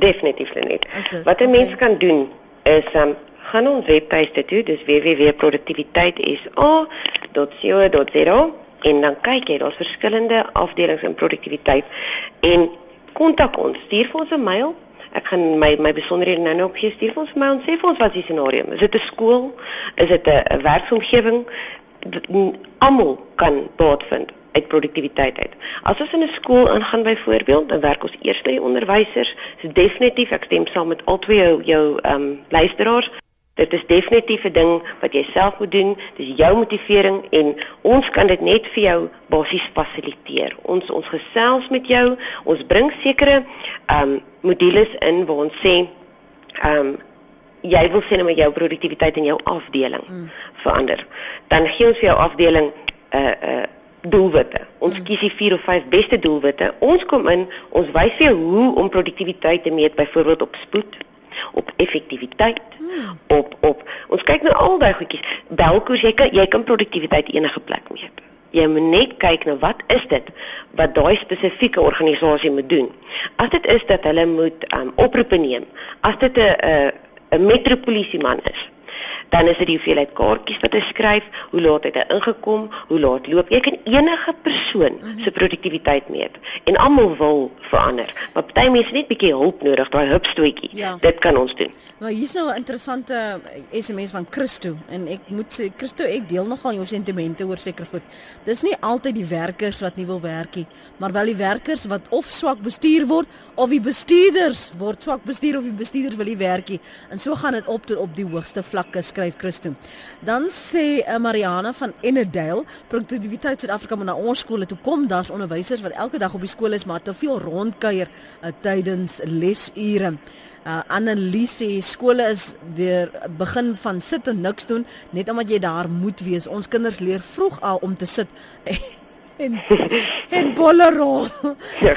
Definitief net. Wat 'n okay. mens kan doen is um, gaan ons webtuiste toe, dis www.produktiwiteitsa.co.za en dan kyk jy, daar's verskillende afdelings in produktiwiteit en kontak ons, stuur vir ons 'n mail. Ek gaan my my besonderhede nou nou op gee, stuur vir ons 'n mail en sê vir ons wat die scenario is. Is dit 'n skool? Is dit 'n werksomgewing? Almal kan baat vind uit produktiwiteit uit. As ons in 'n skool ingaan byvoorbeeld, dan werk ons eers met die onderwysers. Dis definitief, ek stem saam met al twee jou ehm um, luisteraars. Dit is definitief 'n ding wat jy self moet doen. Dis jou motivering en ons kan dit net vir jou basies fasiliteer. Ons ons gesels met jou. Ons bring sekere ehm um, modules in waar ons sê ehm um, jy wil sien met jou produktiwiteit in jou afdeling mm. verander. Dan gee ons vir jou afdeling 'n uh, eh, 'n uh, eh, doelwitte. Ons mm. kies die 4 of 5 beste doelwitte. Ons kom in, ons wys vir jou hoe om produktiwiteit te meet, byvoorbeeld op spoed, op effektiwiteit, mm. op op ons kyk nou al daai goedjies. Welkoers jy kan jy kan produktiwiteit enige plek meet. Jy moet net kyk na wat is dit wat daai spesifieke organisasie moet doen. As dit is dat hulle moet um, oproepe neem, as dit 'n 'n metropolisieman is, dan is dit die hoeveelheid kaartjies wat hy skryf, hoe laat het hy ingekom, hoe laat loop. Jy kan enige persoon se produktiwiteit meet en almal wil verander. Maar party mense net bietjie hulp nodig, daai hupstootjie. Ja. Dit kan ons doen. Maar hier's nou 'n interessante SMS van Christo en ek moet sê Christo, ek deel nogal jou sentimente oor seker goed. Dis nie altyd die werkers wat nie wil werk nie, maar wel die werkers wat of swak bestuur word of die bestuurders word swak bestuur of die bestuurders wil nie werk nie. En so gaan dit op tot op die hoogste vlakke skryf Christo. Dan sê uh, Mariana van Ennedale, produktiwiteit Suid-Afrika moet na ons skole toe kom. Daar's onderwysers wat elke dag op die skool is, maar te veel rondkuier uh, tydens lesure. Uh, Annelise skole is deur begin van sit en niks doen net omdat jy daar moet wees. Ons kinders leer vroeg al om te sit *laughs* en en bollerol. Ja.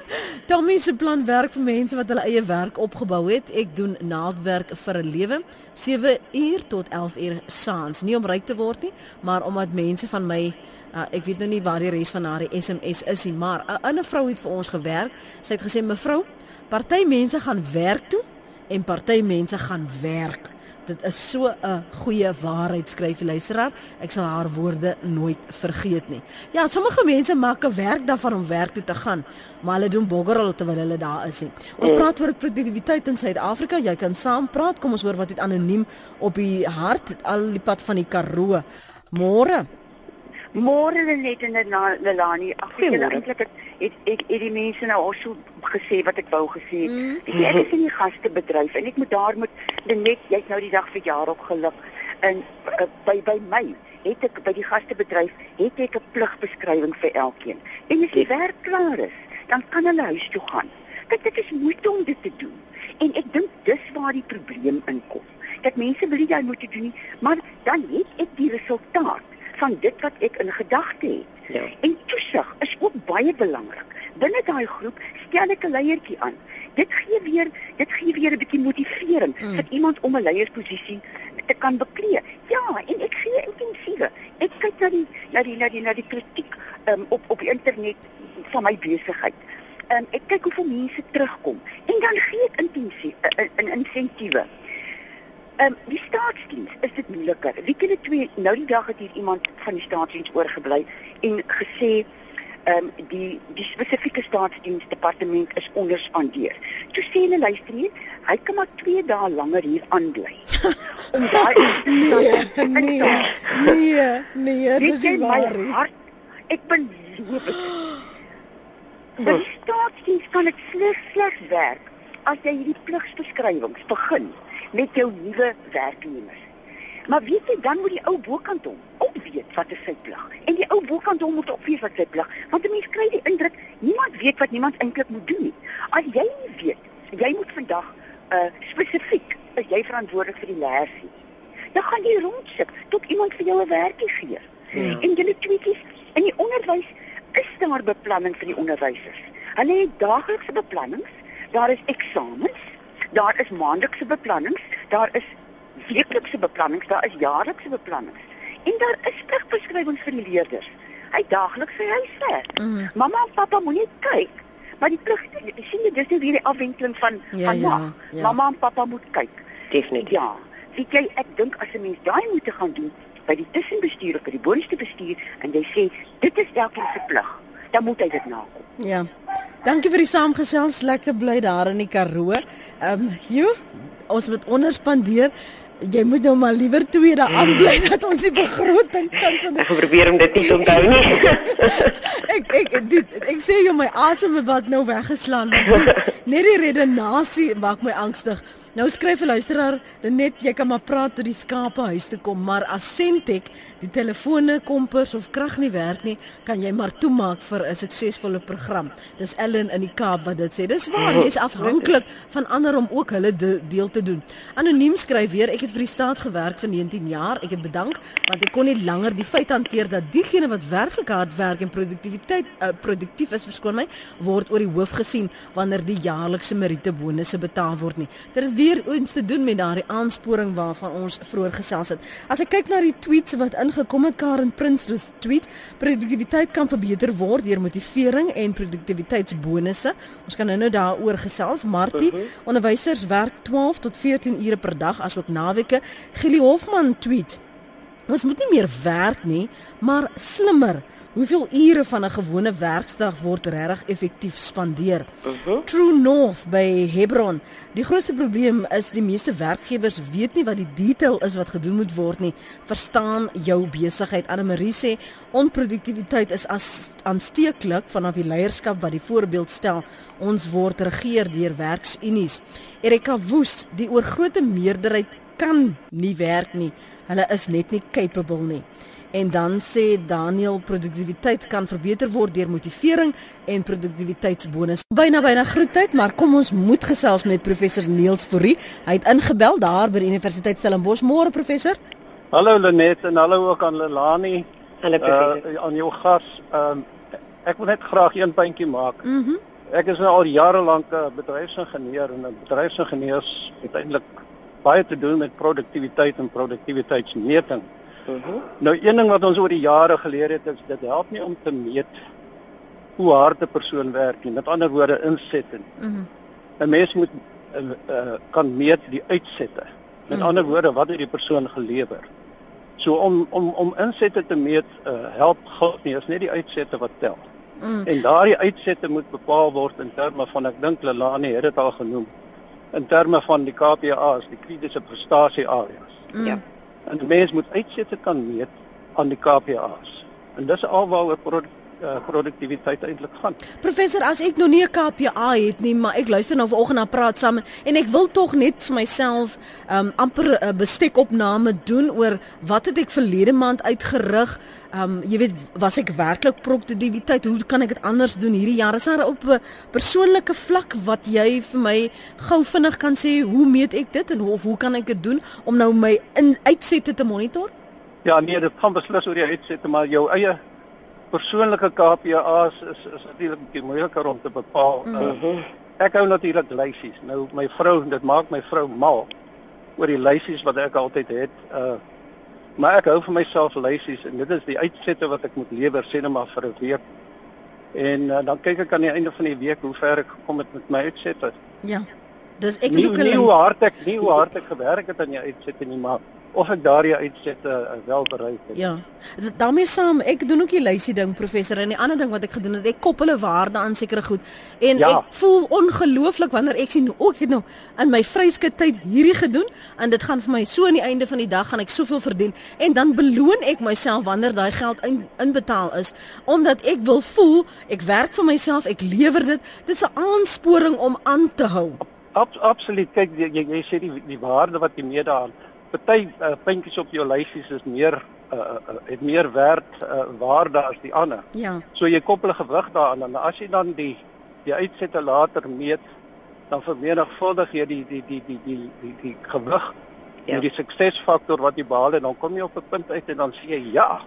*laughs* Tommy se plan werk vir mense wat hulle eie werk opgebou het. Ek doen naaldwerk vir 'n lewe, 7 uur tot 11 uur saans. Nie om ryk te word nie, maar omdat mense van my Uh, ek weet nou nie waar die res van haar SMS is nie, maar 'n ander vrou het vir ons gewerk. Sy het gesê mevrou, party mense gaan werk toe en party mense gaan werk. Dit is so 'n goeie waarheid skryf die luisteraar. Ek sal haar woorde nooit vergeet nie. Ja, sommige mense maak 'n werk daarvan om werk toe te gaan, maar hulle doen boggerel terwyl hulle daar is nie. Ons mm. praat oor produktiwiteit in Suid-Afrika. Jy kan saam praat. Kom ons hoor wat dit anoniem op die hart al die pad van die Karoo. Môre. Môre net in Nelani. Ag, ek het eintlik het het, het, het die mense nou al so gesê wat ek wou gesê. Mm. Ek is in die gastebedryf en ek moet daar moet net jy's nou die dag vir jaar op geluk en uh, by by my het ek by die gastebedryf het ek 'n pligbeskrywing vir elkeen. En as die werk klaar is, dan kan hulle huis toe gaan. Kyk, dit is moeite om dit te doen. En ek dink dis waar die probleem inkom. Dat mense wil nie jy moet doen nie, maar dan het ek die resultaat van dit wat ek in gedagte het. Ja. En toesig is ook baie belangrik. Binne daai groep stel ek 'n leiertjie aan. Dit gee weer dit gee weer 'n bietjie motivering mm. vir iemand om 'n leiersposisie te kan beklee. Ja, en ek gee intensiewe. Ek kyk na die na die na die na die kritiek um, op op die internet van my besigheid. Um, ek kyk hoeveel mense terugkom en dan gee ek intensief 'n uh, uh, insentiewe. Ehm um, die staatsdiens is dit moeiliker. Wie ken dit twee nou die dag het hier iemand van die staatsdiens oorgebly en gesê ehm um, die die spesifieke staatsdiens departement is onderspandeer. Toe sê hulle luister nie, hy kan maar 2 dae langer hier aanbly. *laughs* Om daai nee, nee, nee, nee, dis nie waar nie. Ek ben so *gasps* Die staatsdiens kan dit slegs slegs werk as jy hierdie pligsbeskrywings begin met jou nuwe werknemers. Maar weet jy dan moet die ou bokant hom ook weet wat is sy plig. En die ou bokant hom moet ook weet wat sy plig, want 'n mens kry die indruk niemand weet wat niemand eintlik moet doen nie. As jy nie weet, jy moet vandag uh spesifiek is jy verantwoordelik vir die leersie. dan gaan jy rondsit tot iemand vir jou 'n werkie gee. Ja. En julle tweetjies in die onderwys is daar beplanning vir die onderwysers. Hulle het daaglikse beplanning, daar is eksamens, daar is maandelikse beplanning, daar is weeklikse beplanning, daar is jaarlikse beplanning. En daar is pligbeskrywings vir die leerders. Hy daagliks sy huiswerk. Mm. Mamma en pappa moenie kyk Maar die plig, sien jy dis nie weer die afwenteling van ja, van ja, ja. mamma en pappa moet kyk. Definitief. Ja. Weet jy, ek dink as 'n mens daai moet gaan doen by die tussenbestuur of by die boonste bestuur en jy sê dit is elkeen se plig, dan moet hy dit nakom. Ja. Dankie vir die saamgesels. Lekker bly daar in die Karoo. Ehm, um, joh, ons moet onderspandeer jy moet nou maar liewer tweede *laughs* aanbly dat ons die begroting kan van Ek probeer om dit nie te onthou nie. *laughs* ek ek dit, ek sê jy my asem wat nou weggeslaan. *laughs* Net die redenasie maak my angstig. Nou skryf 'n luisteraar net jy kan maar praat tot die skape huis toe kom, maar as Sentech die telefone, kompers of krag nie werk nie, kan jy maar toemaak vir 'n suksesvolle program. Dis Ellen in die Kaap wat dit sê. Dis waar, jy is afhanklik van ander om ook hulle de, deel te doen. Anoniem skryf weer, ek het vir die staat gewerk vir 19 jaar. Ek het bedank want ek kon nie langer die feit hanteer dat diegene wat werklik hard werk en produktiwiteit uh, produktief is, verskoon my, word oor die hoof gesien wanneer die jaarlikse meriete bonusse betaal word nie. Dit weer iets te doen met daardie aansporing waarvan ons vroeër gesels het. As ek kyk na die tweets wat ingekom het, Karen Prins dus tweet, produktiwiteit kan verbeter word deur motivering en produktiwiteitsbonusse. Ons kan nou-nou daaroor gesels. Martie, uh mhm. -huh. onderwysers werk 12 tot 14 ure per dag asook naweke. Gili Hofman tweet Ons moet nie meer werk nie, maar slimmer. Hoeveel ure van 'n gewone werksdag word regtig effektief spandeer? Uh -huh. True North by Hebron. Die grootste probleem is die meeste werkgewers weet nie wat die detail is wat gedoen moet word nie. Verstaan jou besigheid. Anne Marie sê onproduktiwiteit is as aansteeklik vanaf die leierskap wat die voorbeeld stel. Ons word regeer deur werksunies. Erika Woes, die oorgrootste meerderheid kan nie werk nie. Hulle is net nie capable nie. En dan sê Daniel produktiwiteit kan verbeter word deur motivering en produktiwiteitsbonus. Byna byna groetheid, maar kom ons moet gesels met professor Niels Fourie. Hy het ingebel daar by die Universiteit Stellenbosch. Môre professor. Hallo Lenet en hallo ook aan Lelani. Hallo professor. Uh, aan jou gas. Um, ek wil net graag een puntjie maak. Mhm. Mm ek is nou al jare lank 'n bedryfsingenieur en 'n bedryfsingenieurs uiteindelik baie te doen met produktiwiteit en produktiwiteitsmeting. Uh mhm. -huh. Nou een ding wat ons oor die jare geleer het is dit help nie om te meet hoe hard 'n persoon werk nie. Met ander woorde insette. Uh -huh. 'n Mens moet uh, uh, kan meet die uitsette. Met uh mhm. -huh. ander woorde wat het die persoon gelewer? So om om om insette te meet uh, help glad nie, is net die uitsette wat tel. Mm. En daardie uitsette moet bepaal word in terme van ek dink Lelani het dit al genoem in terme van die KPA's, die kritiese prestasie areas. Mm. Ja. En die mens moet uitsette kan meet aan die KPA's. En dis alwaaroor produk, uh, produktiwiteit eintlik gaan. Professor, as ek nog nie 'n KPA het nie, maar ek luister nou vanoggend na praat saam en ek wil tog net vir myself um amper 'n uh, bestekopname doen oor wat het ek verlede maand uitgerig um, jy weet was ek werklik produktiwiteit hoe kan ek dit anders doen hierdie jaar is daar op 'n persoonlike vlak wat jy vir my gou vinnig kan sê hoe meet ek dit en of hoe kan ek dit doen om nou my in uitsette te monitor? Ja nee, dit gaan beslis oor die uitsette maar jou eie persoonlike KPI's is is natuurlik 'n bietjie moeiliker om te bepaal. Mm -hmm. uh, ek hou natuurlik lysies. Nou my vrou, dit maak my vrou mal oor die lysies wat ek altyd het. Uh Maar ek hou vir myself lysies en dit is die uitsette wat ek moet lewer sê net maar vir 'n week. En uh, dan kyk ek aan die einde van die week hoe ver ek gekom het met my uitsette. Ja. Dis ek is ook 'n nie hoe hard ek nie hoe hard ek gewerk het aan die uitsette nie, maar of ek daardie uitsette uh, wel bereik het. Ja. daarmee saam, ek doen ook die lysie ding professor en die ander ding wat ek gedoen het, ek koppel 'n waarde aan sekere goed. En ja. ek voel ongelooflik wanneer ek sien o, ek het nou in my vryskut tyd hierdie gedoen en dit gaan vir my so aan die einde van die dag gaan ek soveel verdien en dan beloon ek myself wanneer daai geld in, inbetaal is omdat ek wil voel ek werk vir myself, ek lewer dit. Dit is 'n aansporing om aan te hou. Ab, absoluut. Kyk jy, jy, jy sê die die waarde wat jy mee daaraan party uh, puntjies op jou lysies is meer uh, uh, het meer werd uh, waarde as die ander. Ja. So jy koppel gewig daaraan en as jy dan die die uitsette later meet, dan vermenigvuldig jy die die die die die die, die gewig Ja. Die suksesfaktor wat jy behaal en dan kom jy op 'n punt uit en dan sê jy ja.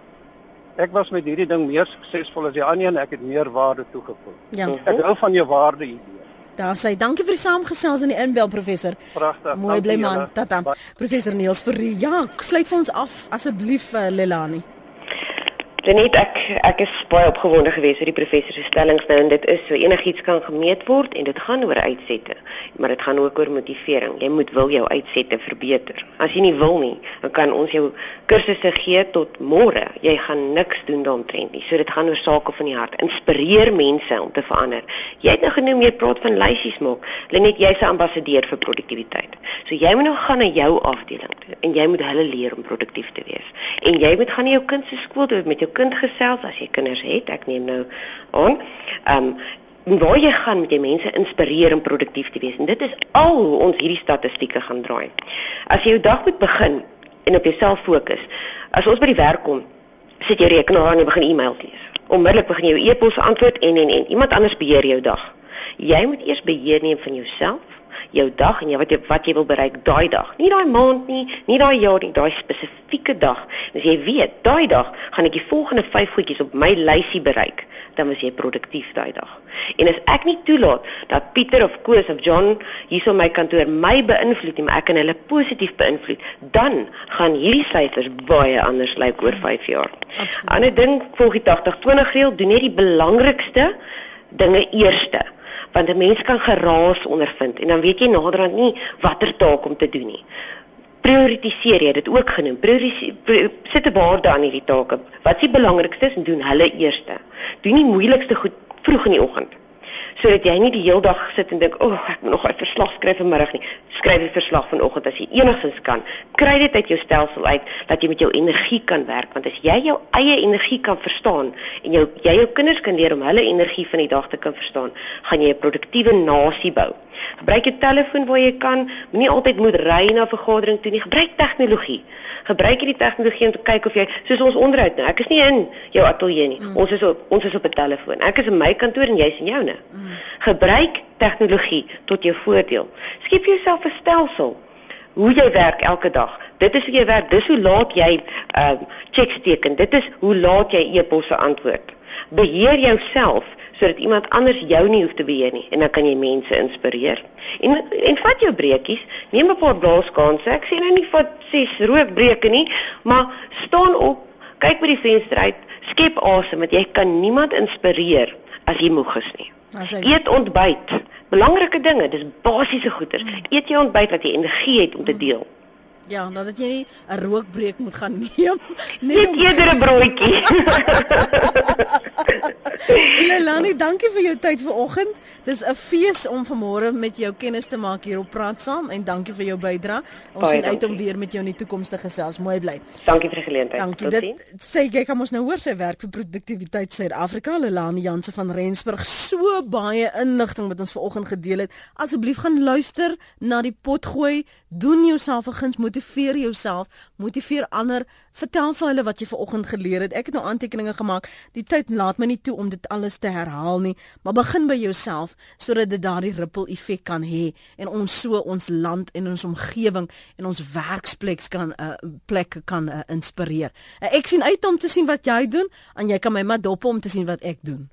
Ek was met hierdie ding meer suksesvol as die ander en ek het meer waarde toegevoeg. Ja. Ek hou van jou waarde idee. Daar sê dankie vir die saamgesels in die inbel professor. Pragtig. Mooi bly man. Tata. Professor Niels vir ja, sluit vir ons af asseblief uh, Lelani. Net ek ek is baie opgewonde geweest oor die professor se stellings nou en dit is so enigiets kan gemeet word en dit gaan oor uitsette, maar dit gaan ook oor motivering. Jy moet wil jou uitsette verbeter. As jy nie wil nie, dan kan ons jou kursusse gee tot môre. Jy gaan niks doen daaromtrent nie. So dit gaan oor sake van die hart. Inspireer mense om te verander. Jy het nou genoem jy praat van lysies maak. Lenet jy's 'n ambassadeur vir produktiwiteit. So jy moet nou gaan na jou afdeling en jy moet hulle leer om produktief te wees. En jy moet gaan na jou kind se skool toe met jou kind gesels as jy kinders het. Ek neem nou aan. Ehm um, waar jy gaan met jy mense inspireer om produktief te wees. En dit is al hoe ons hierdie statistieke gaan draai. As jy jou dag moet begin en op jouself fokus. As ons by die werk kom, sit jy rekenaar aan en begin e-mails lees. Onmiddellik begin jy jou e-pos antwoord en en en iemand anders beheer jou dag. Jy moet eers beheer neem van jouself jou dag en jy wat jy wat jy wil bereik daai dag. Nie daai maand nie, nie daai jaar nie, daai spesifieke dag. As jy weet, daai dag gaan ek die volgende 5 goedjies op my lysie bereik, dan was jy produktief daai dag. En as ek nie toelaat dat Pieter of Koos of John hierso my kantoor my beïnvloed nie, maar ek kan hulle positief beïnvloed, dan gaan hierdie syfers baie anders lyk oor 5 jaar. Ander ding, volg die 80-20 reël, doen net die belangrikste dinge eerste want 'n mens kan geraas ondervind en dan weet jy naderhand nie watter taak om te doen nie. Prioritiseer jy dit ook genoem. Prioritiseer sit 'n waarde aan hierdie take. Wat is die belangrikste en doen hulle eerste. Doen die moeilikste goed vroeg in die oggend sodat jy nie die hele dag sit en dink, "O, oh, ek moet nog 'n verslag skryf vanmiddag nie." Skryf die verslag vanoggend as jy enigstens kan. Kry dit uit jou stelsel uit dat jy met jou energie kan werk, want as jy jou eie energie kan verstaan en jou jy jou kinders kan leer om hulle energie van die dag te kan verstaan, gaan jy 'n produktiewe nasie bou. Gebruik jou telefoon waar jy kan, moenie altyd moet ry na 'n vergadering toe nie. Gebruik tegnologie. Gebruik hierdie tegnologie om te kyk of jy soos ons onderhoud nou. Ek is nie in jou ateljee nie. Mm. Ons is op ons is op 'n telefoon. Ek is in my kantoor en jy's in joune. Mm. Gebruik tegnologie tot jou voordeel. Skep vir jouself 'n stelsel hoe jy werk elke dag. Dit is hoe jy werk. Dis hoe laat jy ehm uh, checks teken. Dit is hoe laat jy e-posse antwoord. Beheer jouself sodat iemand anders jou nie hoef te beheer nie en dan kan jy mense inspireer. En en vat jou breekies, neem 'n paar blaaskanse. Ek sê nou nie vat ses rookbreuke nie, maar staan op, kyk by die venster uit, skep asem want jy kan niemand inspireer as jy moeg is nie. Eet ontbyt. Belangrike dinge, dis basiese goeder. Mm. Eet jy ontbyt dat jy energie het om te deel. Ja, nou dat jy 'n rookbreek moet gaan neem. *laughs* Net eerder 'n broodjie. *laughs* Lelani, dankie vir jou tyd vanoggend. Dis 'n fees om vanmôre met jou kennis te maak hier op Praat Saam en dankie vir jou bydrae. Ons sien uit om weer met jou in die toekoms te gesels. Mooi bly. Dankie vir die geleentheid. Dankie. Dit sê jy kan ons nou hoor sy werk vir produktiwiteit Suid-Afrika. Lelani Jansen van Rensburg. So baie inligting wat ons vanoggend gedeel het. Asseblief gaan luister na die potgooi. Doen jouself 'n guns, motiveer jouself, motiveer ander. Vertel vir hulle wat jy vanoggend geleer het. Ek het nou aantekeninge gemaak. Die tyd laat my nie toe om dit alles te herhaal nie, maar begin by jouself sodat dit daardie ripple effek kan hê en ons so ons land en ons omgewing en ons werksplek kan uh, eh, plek kan uh, inspireer. Uh, ek sien uit om te sien wat jy doen en jy kan my maar dop om te sien wat ek doen.